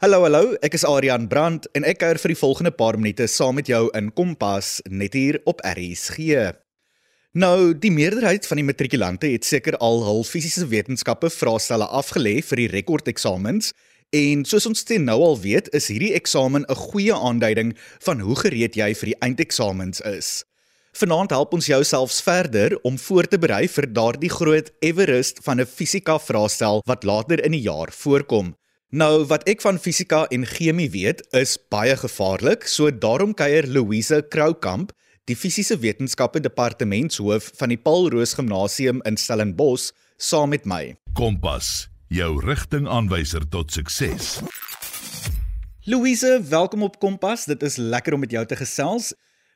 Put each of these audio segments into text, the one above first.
Hallo hallo, ek is Adrian Brandt en ek kuier vir die volgende paar minute saam met jou in Kompas net hier op RSG. Nou, die meerderheid van die matrikulante het seker al hul fisiese wetenskappe vraestelle afgelê vir die rekordeksamens en soos ons ten nou al weet, is hierdie eksamen 'n goeie aanduiding van hoe gereed jy vir die eindeksamens is. Vanaand help ons jou selfs verder om voor te berei vir daardie groot Everest van 'n fisika vraestel wat later in die jaar voorkom. Nou wat ek van fisika en chemie weet is baie gevaarlik, so daarom kuier Louise Kroukamp, die fisiese wetenskappe departementshoof van die Paul Roos Gimnasium in Stellenbosch, saam met my. Kompas, jou rigtingaanwyser tot sukses. Louise, welkom op Kompas. Dit is lekker om met jou te gesels.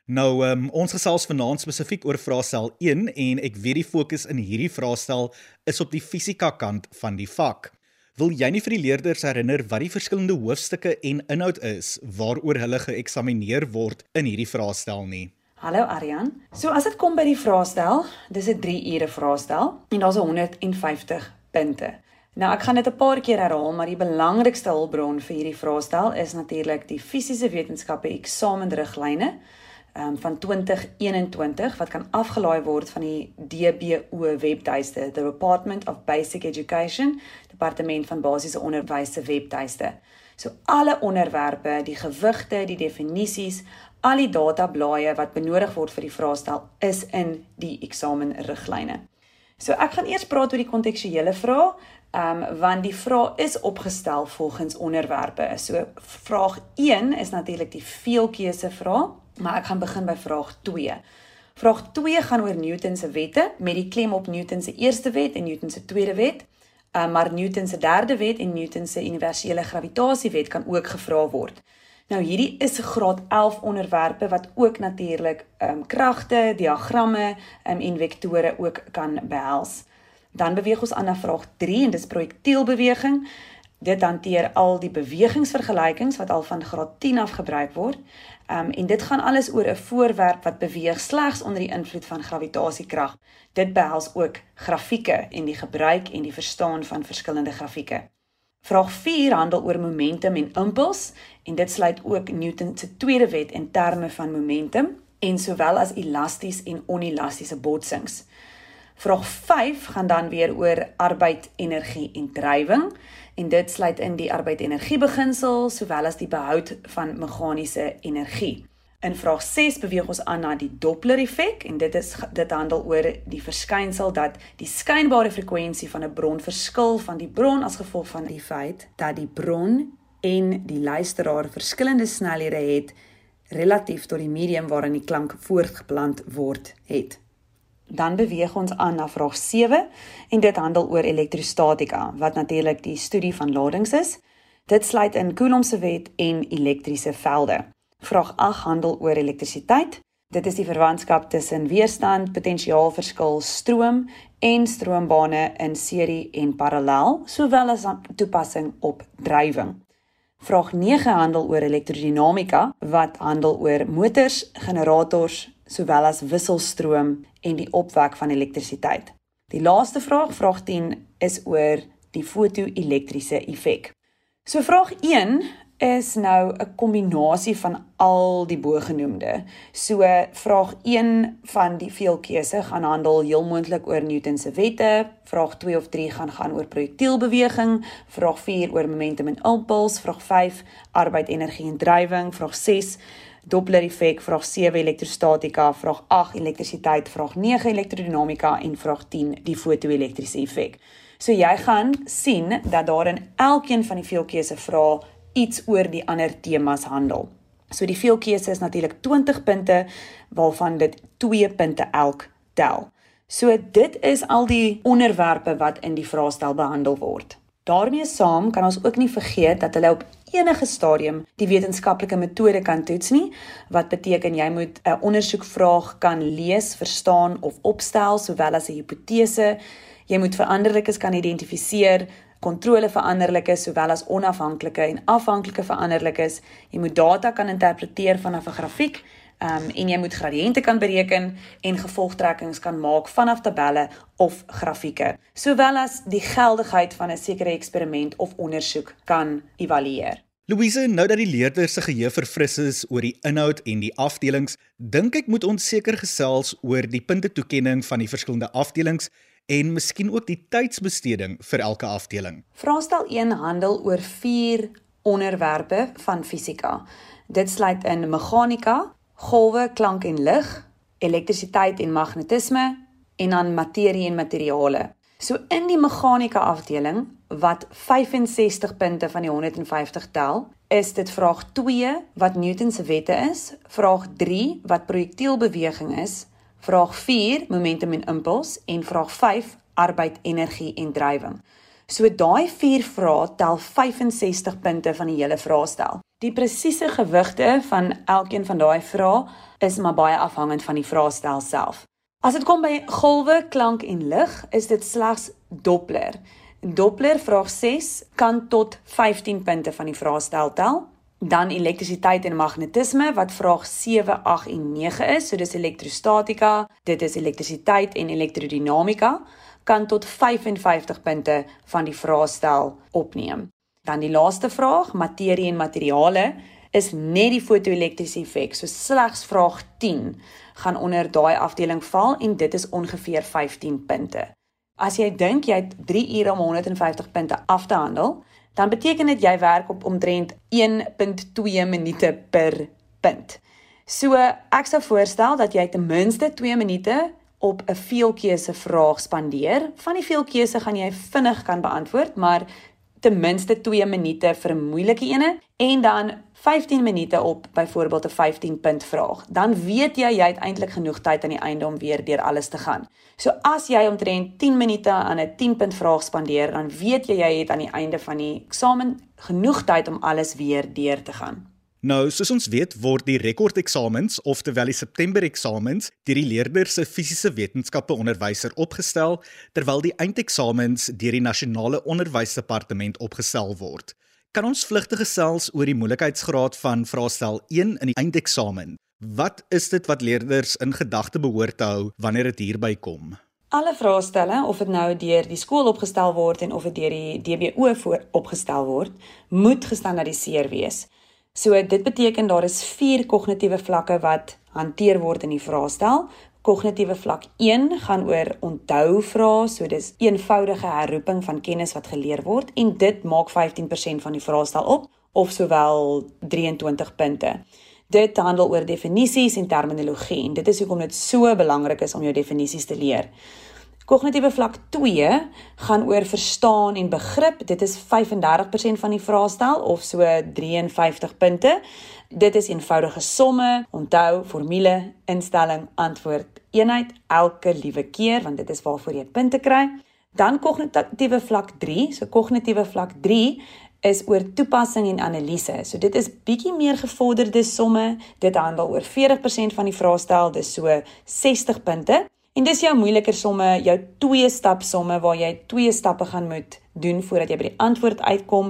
Nou, um, ons gesels vanaand spesifiek oor vraestel 1 en ek weet die fokus in hierdie vraestel is op die fisika kant van die vak. Wil jy nie vir die leerders herinner wat die verskillende hoofstukke en inhoud is waaroor hulle geëksamineer word in hierdie vraestel nie? Hallo Aryan. So as dit kom by die vraestel, dis 'n 3 ure vraestel en daar's 150 punte. Nou ek gaan dit 'n paar keer herhaal, maar die belangrikste hulpbron vir hierdie vraestel is natuurlik die fisiese wetenskappe eksamenriglyne um, van 2021 wat kan afgelaai word van die DBO webtuiste, the Department of Basic Education, Departement van Basiese Onderwys se webtuiste. So alle onderwerpe, die gewigte, die definisies, al die datablaaie wat benodig word vir die vraestel is in die eksamenriglyne. So ek gaan eers praat oor die kontekstuele vrae, ehm um, want die vraag is opgestel volgens onderwerpe. So vraag 1 is natuurlik die veelkeuse vraag Maar ek gaan begin by vraag 2. Vraag 2 gaan oor Newton se wette met die klem op Newton se eerste wet en Newton se tweede wet. Uh, maar Newton se derde wet en Newton se universele gravitasiewet kan ook gevra word. Nou hierdie is 'n graad 11 onderwerpe wat ook natuurlik ehm um, kragte, diagramme um, en vektore ook kan behels. Dan beweeg ons aan na vraag 3 en dis projektielbeweging. Dit hanteer al die bewegingsvergelykings wat al van graad 10 af gebruik word. Um en dit gaan alles oor 'n voorwerp wat beweeg slegs onder die invloed van gravitasiekrag. Dit behels ook grafieke en die gebruik en die verstaan van verskillende grafieke. Vraag 4 handel oor momentum en impuls en dit sluit ook Newton se tweede wet in terme van momentum en sowel as elasties en onelastiese botsings. Vraag 5 gaan dan weer oor arbeid, energie en drywing en dit sluit in die arbeid-energie beginsel sowel as die behoud van meganiese energie. In vraag 6 beweeg ons aan na die Doppler-effek en dit is dit handel oor die verskynsel dat die skynbare frekwensie van 'n bron verskil van die bron as gevolg van die feit dat die bron en die luisteraar verskillende snelhede het relatief tot die medium waarin die klank voortgeplant word het. Dan beweeg ons aan na vraag 7 en dit handel oor elektrostatika wat natuurlik die studie van ladings is. Dit sluit in Coulomb se wet en elektriese velde. Vraag 8 handel oor elektrisiteit. Dit is die verwantskap tussen weerstand, potensiaalverskil, stroom en stroombane in serie en parallel, sowel as toepassing op drywing. Vraag 9 handel oor elektrodinamika wat handel oor motors, generators, sowel as wisselstroom en die opwek van elektrisiteit. Die laaste vraag, vraag 10, is oor die fotoelektriese effek. So vraag 1 is nou 'n kombinasie van al die bogenoemde. So vraag 1 van die veelkeuse gaan handel heel moontlik oor Newton se wette, vraag 2 of 3 gaan gaan oor projektielbeweging, vraag 4 oor momentum en impuls, vraag 5 arbeid, energie en drywing, vraag 6 Doppler effek, vraag 7 elektrostatika, vraag 8 elektrisiteit, vraag 9 elektrodinamika en vraag 10 die fotoelektriese effek. So jy gaan sien dat daar in elkeen van die veelkeuse vrae iets oor die ander temas handel. So die veelkeuse is natuurlik 20 punte waarvan dit 2 punte elk tel. So dit is al die onderwerpe wat in die vraestel behandel word. daarmee saam kan ons ook nie vergeet dat hulle op enige stadium die wetenskaplike metode kan toets nie wat beteken jy moet 'n ondersoekvraag kan lees, verstaan of opstel sowel as 'n hipotese. Jy moet veranderlikes kan identifiseer, kontrole veranderlikes sowel as onafhanklike en afhanklike veranderlikes. Jy moet data kan interpreteer vanaf 'n grafiek um, en jy moet gradiënte kan bereken en gevolgtrekkings kan maak vanaf tabelle of grafieke, sowel as die geldigheid van 'n sekere eksperiment of ondersoek kan evalueer. Louise, nou dat die leerders se geheue verfris is oor die inhoud en die afdelings, dink ek moet ons seker gesels oor die puntetoekenning van die verskillende afdelings en miskien ook die tydsbesteding vir elke afdeling. Vraestel 1 handel oor 4 onderwerpe van fisika. Dit sluit in meganika, golwe, klank en lig, elektrisiteit en magnetisme en dan materie en materiale. So in die meganika afdeling wat 65 punte van die 150 tel, is dit vraag 2 wat Newton se wette is, vraag 3 wat projektielbeweging is, vraag 4 momentum en impuls en vraag 5 arbeid, energie en drywing. So daai 4 vrae tel 65 punte van die hele vraestel. Die presiese gewigte van elkeen van daai vrae is maar baie afhangend van die vraestel self. As dit kom by golwe, klank en lig, is dit slegs Doppler. Doppler vraag 6 kan tot 15 punte van die vraestel tel. Dan elektrisiteit en magnetisme wat vraag 7, 8 en 9 is. So dis elektrostatika, dit is elektrisiteit en elektrodinamika kan tot 55 punte van die vraestel opneem. Dan die laaste vraag, materie en materiale is net die fotoelektriese effek. So slegs vraag 10 gaan onder daai afdeling val en dit is ongeveer 15 punte. As jy dink jy het 3 ure om 150 punte af te handel, dan beteken dit jy werk op omtrent 1.2 minute per punt. So ek sou voorstel dat jy ten minste 2 minute op 'n veelkeuse vraag spandeer. Van die veelkeuse gaan jy vinnig kan beantwoord, maar ten minste 2 minute vir 'n moeilike ene en dan 15 minute op byvoorbeeld 'n 15 punt vraag. Dan weet jy jy het eintlik genoeg tyd aan die einde om weer deur alles te gaan. So as jy omtrent 10 minute aan 'n 10 punt vraag spandeer, dan weet jy jy het aan die einde van die eksamen genoeg tyd om alles weer deur te gaan. Nou, soos ons weet, word die rekordeksamens, oftewel die September eksamens, deur die leerders se fisiese wetenskappe onderwyser opgestel, terwyl die eindeksamens deur die nasionale onderwysdepartement opgestel word. Kan ons vlugtig gesels oor die moeilikheidsgraad van vraestel 1 in die eindeksamen? Wat is dit wat leerders in gedagte behoort te hou wanneer dit hierby kom? Alle vraestelle, of dit nou deur die skool opgestel word en of dit deur die DBO voor opgestel word, moet gestandaardiseer wees. So dit beteken daar is 4 kognitiewe vlakke wat hanteer word in die vraestel. Kognitiewe vlak 1 gaan oor onthou vrae, so dis eenvoudige herroeping van kennis wat geleer word en dit maak 15% van die vraestel op of sowel 23 punte. Dit handel oor definisies en terminologie en dit is hoekom dit so belangrik is om jou definisies te leer. Kognitiewe vlak 2 gaan oor verstaan en begrip. Dit is 35% van die vraestel of so 53 punte. Dit is eenvoudige somme, onthou, formule, instelling, antwoord, eenheid elke liewe keer want dit is waarvoor jy punte kry. Dan kognitiewe vlak 3. So kognitiewe vlak 3 is oor toepassing en analise. So dit is bietjie meer gevorderde somme. Dit handel oor 40% van die vraestel, dis so 60 punte. En dis jou moeiliker somme, jou twee stap somme waar jy twee stappe gaan moet doen voordat jy by die antwoord uitkom.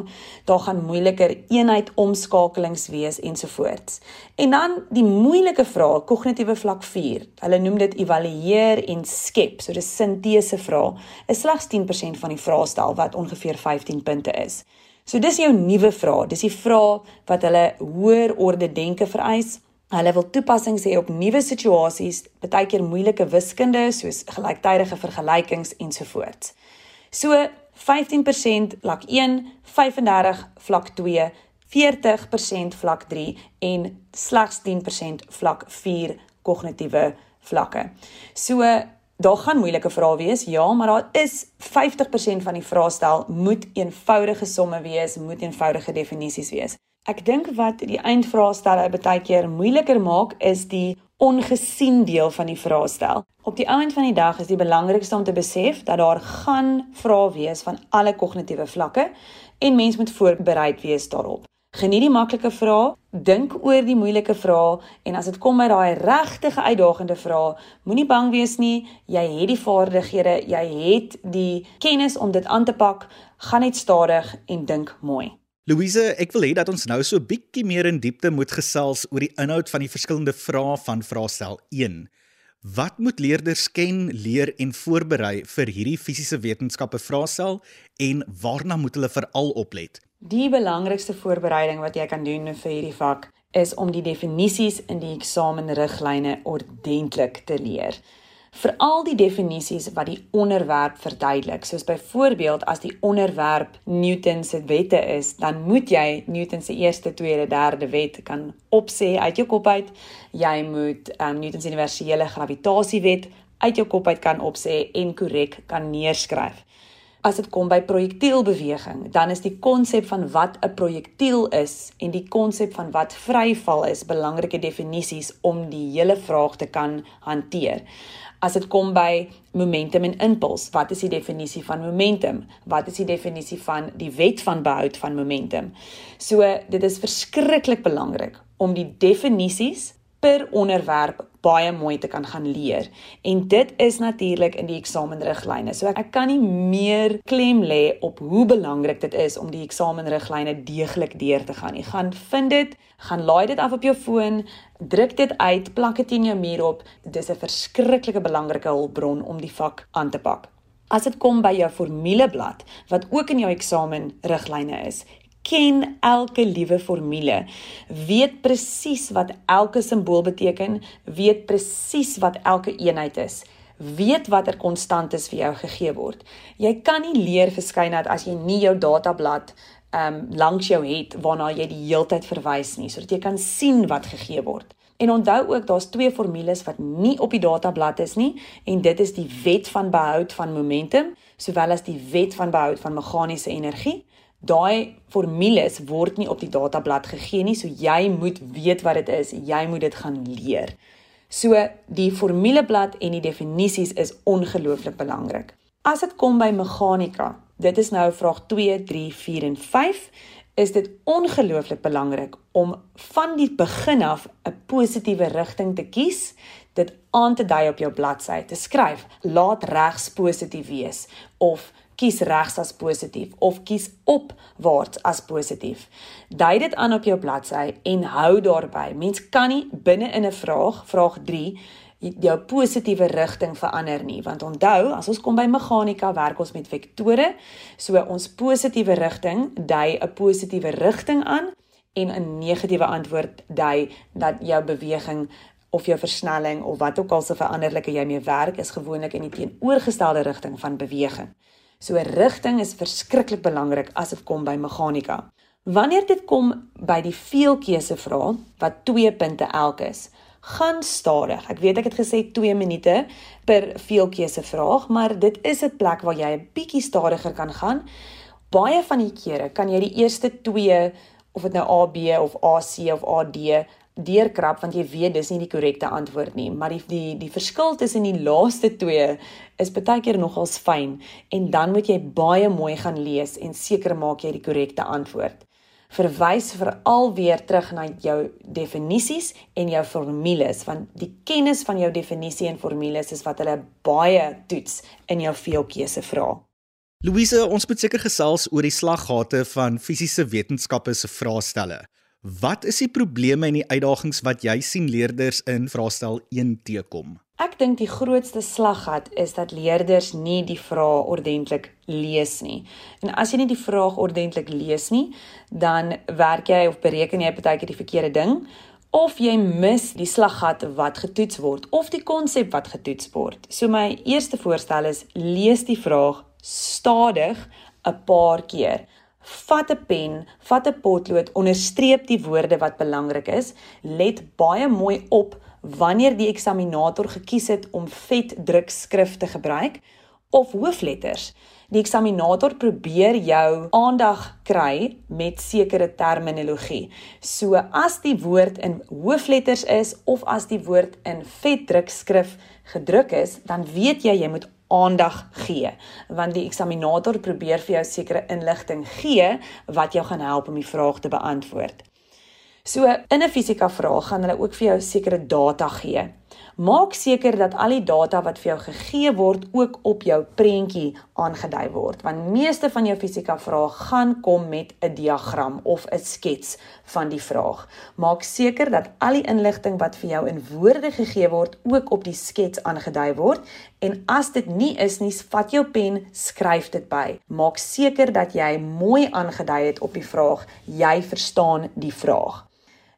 Daar gaan moeiliker eenheid omskakelings wees ensovoorts. En dan die moeilike vrae, kognitiewe vlak 4. Hulle noem dit evalueer en skep. So dis sintese vrae. Is slegs 10% van die vraestel wat ongeveer 15 punte is. So dis jou nuwe vrae. Dis die vrae wat hulle hoër orde denke vereis. Hulle wil toepassings hê op nuwe situasies, baie keer moeilike wiskunde soos gelyktydige vergelykings ensovoorts. So 15% vlak 1, 35 vlak 2, 40% vlak 3 en slegs 10% vlak 4 kognitiewe vlakke. So daar gaan moeilike vrae wees, ja, maar daar is 50% van die vraestel moet eenvoudige somme wees, moet eenvoudige definisies wees. Ek dink wat die eindvraestelle baie keer moeiliker maak is die ongesien deel van die vraestel. Op die einde van die dag is die belangrikste om te besef dat daar gaan vrae wees van alle kognitiewe vlakke en mens moet voorbereid wees daarop. Geniet die maklike vrae, dink oor die moeilike vrae en as dit kom by daai regtige uitdagende vrae, moenie bang wees nie. Jy het die vaardighede, jy het die kennis om dit aan te pak. Gaan net stadig en dink mooi. Louise, ek wil hê dat ons nou so bietjie meer in diepte moet gesels oor die inhoud van die verskillende vrae van vraestel 1. Wat moet leerders ken, leer en voorberei vir hierdie fisiese wetenskappe vraestel en waarna moet hulle veral oplet? Die belangrikste voorbereiding wat jy kan doen vir hierdie vak is om die definisies in die eksamenriglyne ordentlik te leer. Veral die definisies wat die onderwerp verduidelik. Soos byvoorbeeld as die onderwerp Newton se wette is, dan moet jy Newton se eerste, tweede, derde wet kan opsê uit jou kop uit. Jy moet um, Newton se universele gravitasiewet uit jou kop uit kan opsê en korrek kan neerskryf as dit kom by projektielbeweging, dan is die konsep van wat 'n projektiel is en die konsep van wat vryval is belangrike definisies om die hele vraag te kan hanteer. As dit kom by momentum en impuls, wat is die definisie van momentum? Wat is die definisie van die wet van behoud van momentum? So dit is verskriklik belangrik om die definisies per onderwerp baie mooi te kan gaan leer. En dit is natuurlik in die eksamenriglyne. So ek kan nie meer klem lê op hoe belangrik dit is om die eksamenriglyne deeglik deur te gaan nie. Gaan vind dit, gaan laai dit af op jou foon, druk dit uit, plak dit in jou muur op. Dit is 'n verskriklike belangrike hulpbron om die vak aan te pak. As dit kom by jou formuleblad wat ook in jou eksamenriglyne is, ken elke liewe formule, weet presies wat elke simbool beteken, weet presies wat elke eenheid is, weet watter konstantes vir jou gegee word. Jy kan nie leer verskynheid as jy nie jou datablad um langs jou het waarna jy die heeltyd verwys nie, sodat jy kan sien wat gegee word. En onthou ook daar's twee formules wat nie op die datablad is nie en dit is die wet van behoud van momentum sowel as die wet van behoud van meganiese energie daai formules word nie op die datablad gegee nie, so jy moet weet wat dit is, jy moet dit gaan leer. So die formuleblad en die definisies is ongelooflik belangrik. As dit kom by meganika, dit is nou vraag 2, 3, 4 en 5, is dit ongelooflik belangrik om van die begin af 'n positiewe rigting te kies, dit aan te dui op jou bladsy, te skryf, laat regs positief wees of kies regs as positief of kies opwaarts as positief. Dui dit aan op jou bladsy en hou daarby. Mens kan nie binne in 'n vraag, vraag 3, jou positiewe rigting verander nie, want onthou, as ons kom by meganika, werk ons met vektore. So ons positiewe rigting dui 'n positiewe rigting aan en 'n negatiewe antwoord dui dat jou beweging of jou versnelling of wat ook al se veranderlike jy mee werk is gewoonlik in die teenoorgestelde rigting van beweging. So rigting is verskriklik belangrik as dit kom by meganika. Wanneer dit kom by die veelkeuse vrae wat 2 punte elk is, gaan stadig. Ek weet ek het gesê 2 minute per veelkeuse vraag, maar dit is 'n plek waar jy 'n bietjie stadiger kan gaan. Baie van die kere kan jy die eerste 2 of dit nou AB of AC of AD deurkrap want jy weet dis nie die korrekte antwoord nie, maar die die die verskil tussen die laaste twee is baie keer nogals fyn en dan moet jy baie mooi gaan lees en seker maak jy die korrekte antwoord. Verwys veral weer terug na jou definisies en jou formules want die kennis van jou definisie en formules is wat hulle baie toets in jou veelkeuse vra. Louise, ons moet seker gesels oor die slaggate van fisiese wetenskappe se vraestelle. Wat is die probleme en die uitdagings wat jy sien leerders in vraestel 1 teekom? Ek dink die grootste slaggat is dat leerders nie die vrae ordentlik lees nie. En as jy nie die vraag ordentlik lees nie, dan werk jy of bereken jy partykeer die verkeerde ding of jy mis die slaggat wat getoets word of die konsep wat getoets word. So my eerste voorstel is lees die vraag stadig 'n paar keer vat 'n pen, vat 'n potlood, onderstreep die woorde wat belangrik is, let baie mooi op wanneer die eksaminator gekies het om vet drukskrif te gebruik of hoofletters. Die eksaminator probeer jou aandag kry met sekere terminologie. So as die woord in hoofletters is of as die woord in vet drukskrif gedruk is, dan weet jy jy moet aandag gee want die eksaminator probeer vir jou sekere inligting gee wat jou gaan help om die vraag te beantwoord. So in 'n fisika vraag gaan hulle ook vir jou sekere data gee. Maak seker dat al die data wat vir jou gegee word ook op jou prentjie aangedui word, want meeste van jou fisika vrae gaan kom met 'n diagram of 'n skets van die vraag. Maak seker dat al die inligting wat vir jou in woorde gegee word ook op die skets aangedui word en as dit nie is nie, vat jou pen, skryf dit by. Maak seker dat jy mooi aangedui het op die vraag. Jy verstaan die vraag.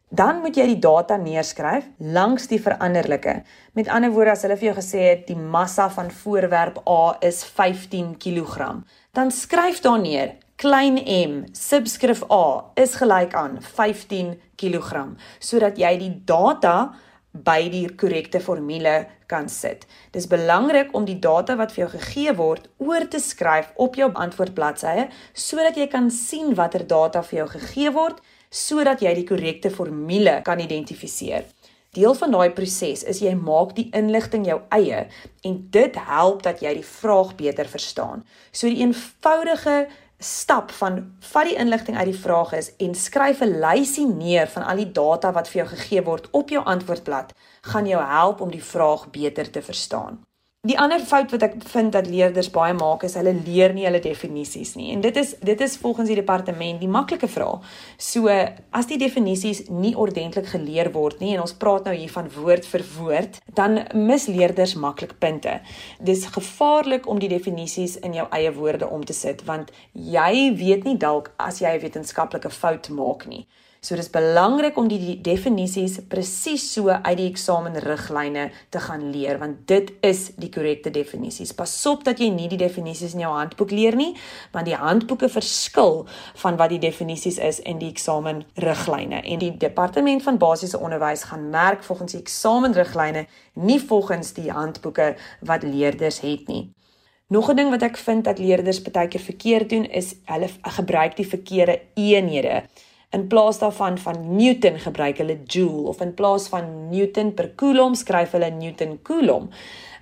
Dan moet jy die data neerskryf langs die veranderlike. Met ander woorde, as hulle vir jou gesê het die massa van voorwerp A is 15 kg, dan skryf daar neer klein m subskrif A is gelyk aan 15 kg sodat jy die data by die korrekte formule kan sit. Dis belangrik om die data wat vir jou gegee word oor te skryf op jou antwoordbladsye sodat jy kan sien watter data vir jou gegee word sodat jy die korrekte formule kan identifiseer. Deel van daai proses is jy maak die inligting jou eie en dit help dat jy die vraag beter verstaan. So die eenvoudige stap van vat die inligting uit die vraag is en skryf 'n lysie neer van al die data wat vir jou gegee word op jou antwoordblad gaan jou help om die vraag beter te verstaan. Die ander fout wat ek vind dat leerders baie maak is hulle leer nie hulle definisies nie. En dit is dit is volgens die departement die maklike vraag. So as die definisies nie ordentlik geleer word nie en ons praat nou hier van woord vir woord, dan mis leerders maklik punte. Dis gevaarlik om die definisies in jou eie woorde om te sit want jy weet nie dalk as jy 'n wetenskaplike fout maak nie. So dis belangrik om die, definisies presies so uit die eksamenriglyne te gaan leer want dit is die korrekte definisies. Pasop dat jy nie die definisies in jou handboek leer nie, want die handboeke verskil van wat die definisies is in die eksamenriglyne. En die departement van basiese onderwys gaan merk volgens die eksamenriglyne, nie volgens die handboeke wat leerders het nie. Nog 'n ding wat ek vind dat leerders baie keer verkeerd doen is hulle gebruik die verkeerde eenhede. In plaas daarvan van Newton gebruik hulle joule of in plaas van Newton per coulomb skryf hulle Newton coulomb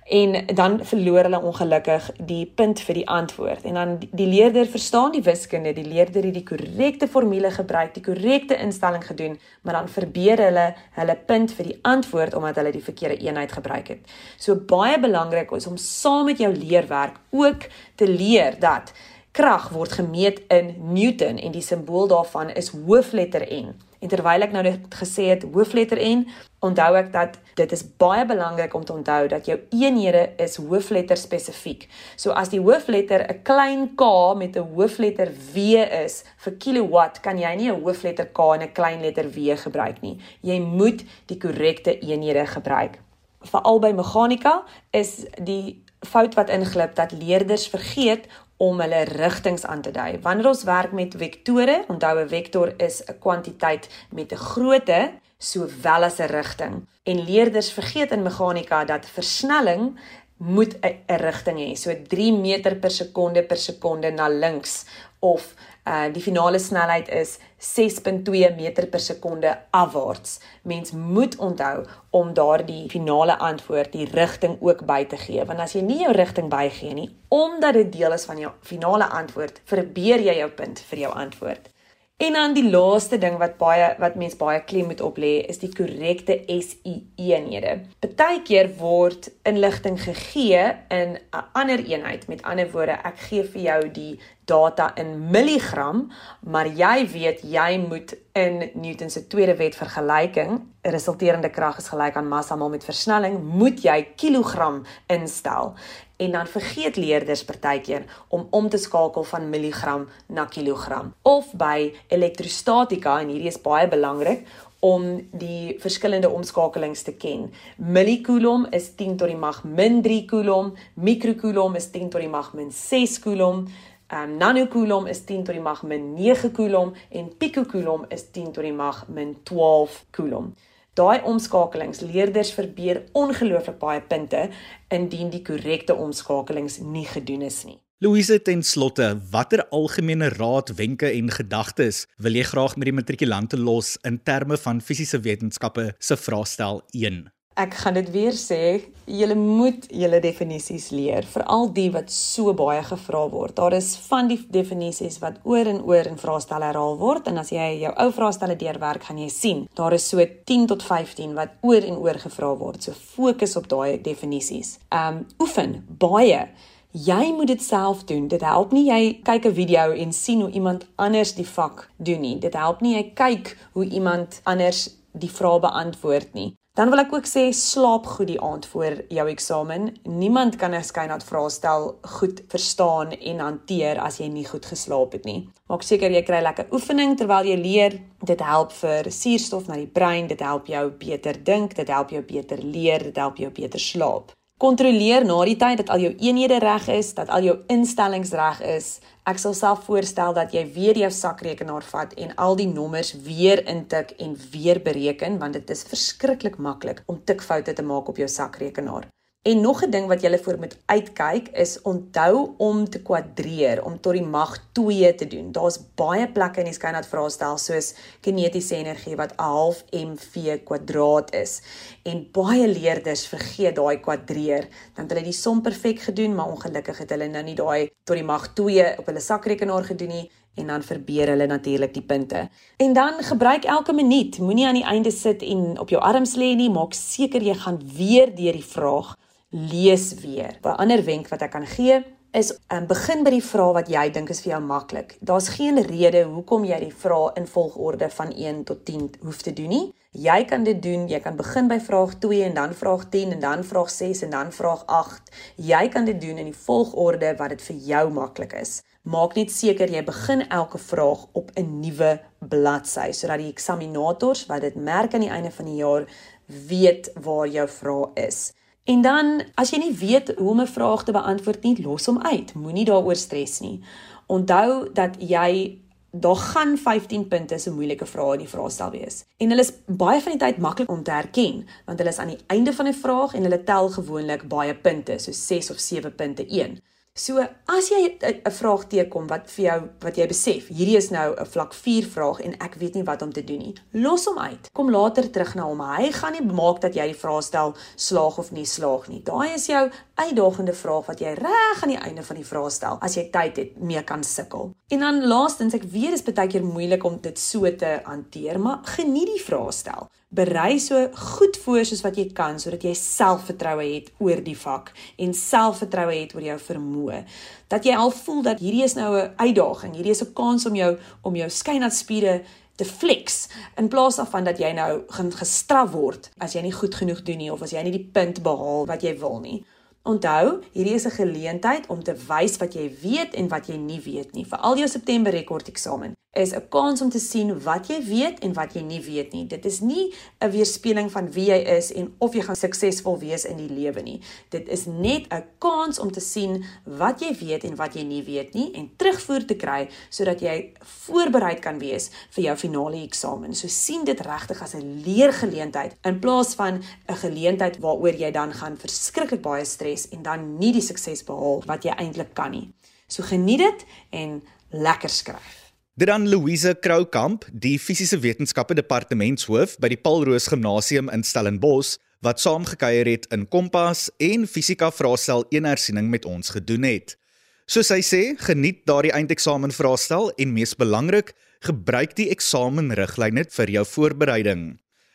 en dan verloor hulle ongelukkig die punt vir die antwoord. En dan die leerder verstaan die wiskunde, die leerder het die korrekte formule gebruik, die korrekte instelling gedoen, maar dan verbeur hulle hulle punt vir die antwoord omdat hulle die verkeerde eenheid gebruik het. So baie belangrik is om saam met jou leerwerk ook te leer dat krag word gemeet in Newton en die simbool daarvan is hoofletter N. En terwyl ek nou net gesê het hoofletter N, onthou ek dat dit is baie belangrik om te onthou dat jou eenhede is hoofletter spesifiek. So as die hoofletter 'n klein k met 'n hoofletter W is vir kilowatt, kan jy nie 'n hoofletter k en 'n klein letter W gebruik nie. Jy moet die korrekte eenhede gebruik. Veral by meganika is die fout wat inglip dat leerders vergeet om hulle rigtings aan te dui. Wanneer ons werk met vektore, onthou 'n vektor is 'n kwantiteit met 'n grootte sowel as 'n rigting. En leerders vergeet in meganika dat versnelling moet 'n rigting hê. So 3 meter per sekonde per sekonde na links of uh die finale snelheid is 6.2 meter per sekonde afwaarts. Mens moet onthou om daardie finale antwoord die rigting ook by te gee, want as jy nie jou rigting bygee nie, omdat dit deel is van jou finale antwoord, verbeur jy jou punt vir jou antwoord. En dan die laaste ding wat baie wat mens baie klem moet op lê is die korrekte SI eenhede. Partykeer word inligting gegee in 'n ander eenheid. Met ander woorde, ek gee vir jou die data in milligram, maar jy weet jy moet in Newton se tweede wet vergelyking, resulterende krag is gelyk aan massa maal met versnelling, moet jy kilogram instel. En dan vergeet leerders partykeer om om te skakel van milligram na kilogram. Of by elektrostatika en hierdie is baie belangrik om die verskillende omskakelings te ken. Millicoulomb is 10 tot die mag min 3 coulomb, microcoulomb is 10 tot die mag min 6 coulomb, um, nanocoulomb is 10 tot die mag min 9 coulomb en picocoulomb is 10 tot die mag min 12 coulomb. Daai omskakelings leerders verbeur ongelooflik baie punte indien die korrekte omskakelings nie gedoen is nie. Louise ten slotte, watter algemene raad, wenke en gedagtes wil jy graag met die matrikulante los in terme van fisiese wetenskappe se vraestel 1? Ek gaan dit weer sê, julle moet julle definisies leer, veral die wat so baie gevra word. Daar is van die definisies wat oor en oor in vraestelle herhaal word en as jy jou ou vraestelle deurwerk, gaan jy sien, daar is so 10 tot 15 wat oor en oor gevra word. So fokus op daai definisies. Um oefen baie Jy moet dit self doen. Dit help nie jy kyk 'n video en sien hoe iemand anders die vak doen nie. Dit help nie jy kyk hoe iemand anders die vrae beantwoord nie. Dan wil ek ook sê slaap goed die aand voor jou eksamen. Niemand kan 'n skynat vraestel goed verstaan en hanteer as jy nie goed geslaap het nie. Maak seker jy kry lekker oefening terwyl jy leer. Dit help vir suurstof na die brein, dit help jou beter dink, dit help jou beter leer, dit help jou beter slaap. Kontroleer na die tyd dat al jou eenhede reg is, dat al jou instellings reg is. Ek sal self voorstel dat jy weer jou sakrekenaar vat en al die nommers weer intik en weer bereken want dit is verskriklik maklik om tikfoute te maak op jou sakrekenaar. En nog 'n ding wat jy voor moet uitkyk is onthou om te kwadreer, om tot die mag 2 te doen. Daar's baie plekke in die skynat vraestel soos kinetiese energie wat 'n half mv kwadraat is. En baie leerders vergeet daai kwadreer, dan hulle die som perfek gedoen, maar ongelukkig het hulle nou nie daai tot die mag 2 op hulle sakrekenaar gedoen nie en dan verbeur hulle natuurlik die punte. En dan gebruik elke minuut. Moenie aan die einde sit en op jou arms lê nie, maak seker jy gaan weer deur die vraag lees weer. 'n Ander wenk wat ek kan gee is um, begin by die vraag wat jy dink is vir jou maklik. Daar's geen rede hoekom jy die vraag in volgorde van 1 tot 10 hoef te doen nie. Jy kan dit doen. Jy kan begin by vraag 2 en dan vraag 10 en dan vraag 6 en dan vraag 8. Jy kan dit doen in die volgorde wat dit vir jou maklik is. Maak net seker jy begin elke vraag op 'n nuwe bladsy sodat die eksaminators wat dit merk aan die einde van die jaar weet waar jou vraag is. En dan as jy nie weet hoe om 'n vraag te beantwoord nie, los hom uit. Moenie daaroor stres nie. Onthou dat jy daar gaan 15 punte se moeilike vrae in die vraestel wees. En hulle is baie van die tyd maklik om te herken, want hulle is aan die einde van 'n vraag en hulle tel gewoonlik baie punte, so 6 of 7 punte een. So as jy 'n vraag teekom wat vir jou wat jy besef, hierdie is nou 'n vlak 4 vraag en ek weet nie wat om te doen nie. Los hom uit. Kom later terug na hom. Hy gaan nie maak dat jy die vraag stel slaag of nie slaag nie. Daai is jou uitdagende vraag wat jy reg aan die einde van die vraag stel as jy tyd het mee kan sukkel. En dan laastens, ek weet dit is baie keer moeilik om dit so te hanteer, maar geniet die vraag stel berei so goed voor soos wat jy kan sodat jy selfvertroue het oor die vak en selfvertroue het oor jou vermoë. Dat jy al voel dat hierdie is nou 'n uitdaging, hierdie is 'n kans om jou om jou skynatspiere te flex in plaas daarvan dat jy nou gaan gestraf word as jy nie goed genoeg doen nie of as jy nie die punt behaal wat jy wil nie. Onthou, hierdie is 'n geleentheid om te wys wat jy weet en wat jy nie weet nie vir al jou September rekord eksamen is 'n kans om te sien wat jy weet en wat jy nie weet nie. Dit is nie 'n weerspieëling van wie jy is en of jy gaan suksesvol wees in die lewe nie. Dit is net 'n kans om te sien wat jy weet en wat jy nie weet nie en terugvoer te kry sodat jy voorberei kan wees vir jou finale eksamen. So sien dit regtig as 'n leergeleentheid in plaas van 'n geleentheid waaroor jy dan gaan verskriklik baie stres en dan nie die sukses behaal wat jy eintlik kan nie. So geniet dit en lekker skryf. Dit dan Louise Kroukamp, die fisiese wetenskappe departementshoof by die Paulroos Gimnasium in Stellenbosch, wat saamgekuier het in Kompas en fisika vraestel een hersiening met ons gedoen het. Soos hy sê, geniet daardie eindeksamen vraestel en mees belangrik, gebruik die eksamenriglyne vir jou voorbereiding.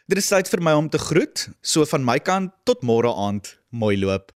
Dit is tyd vir my om te groet, so van my kant tot môre aand, mooi loop.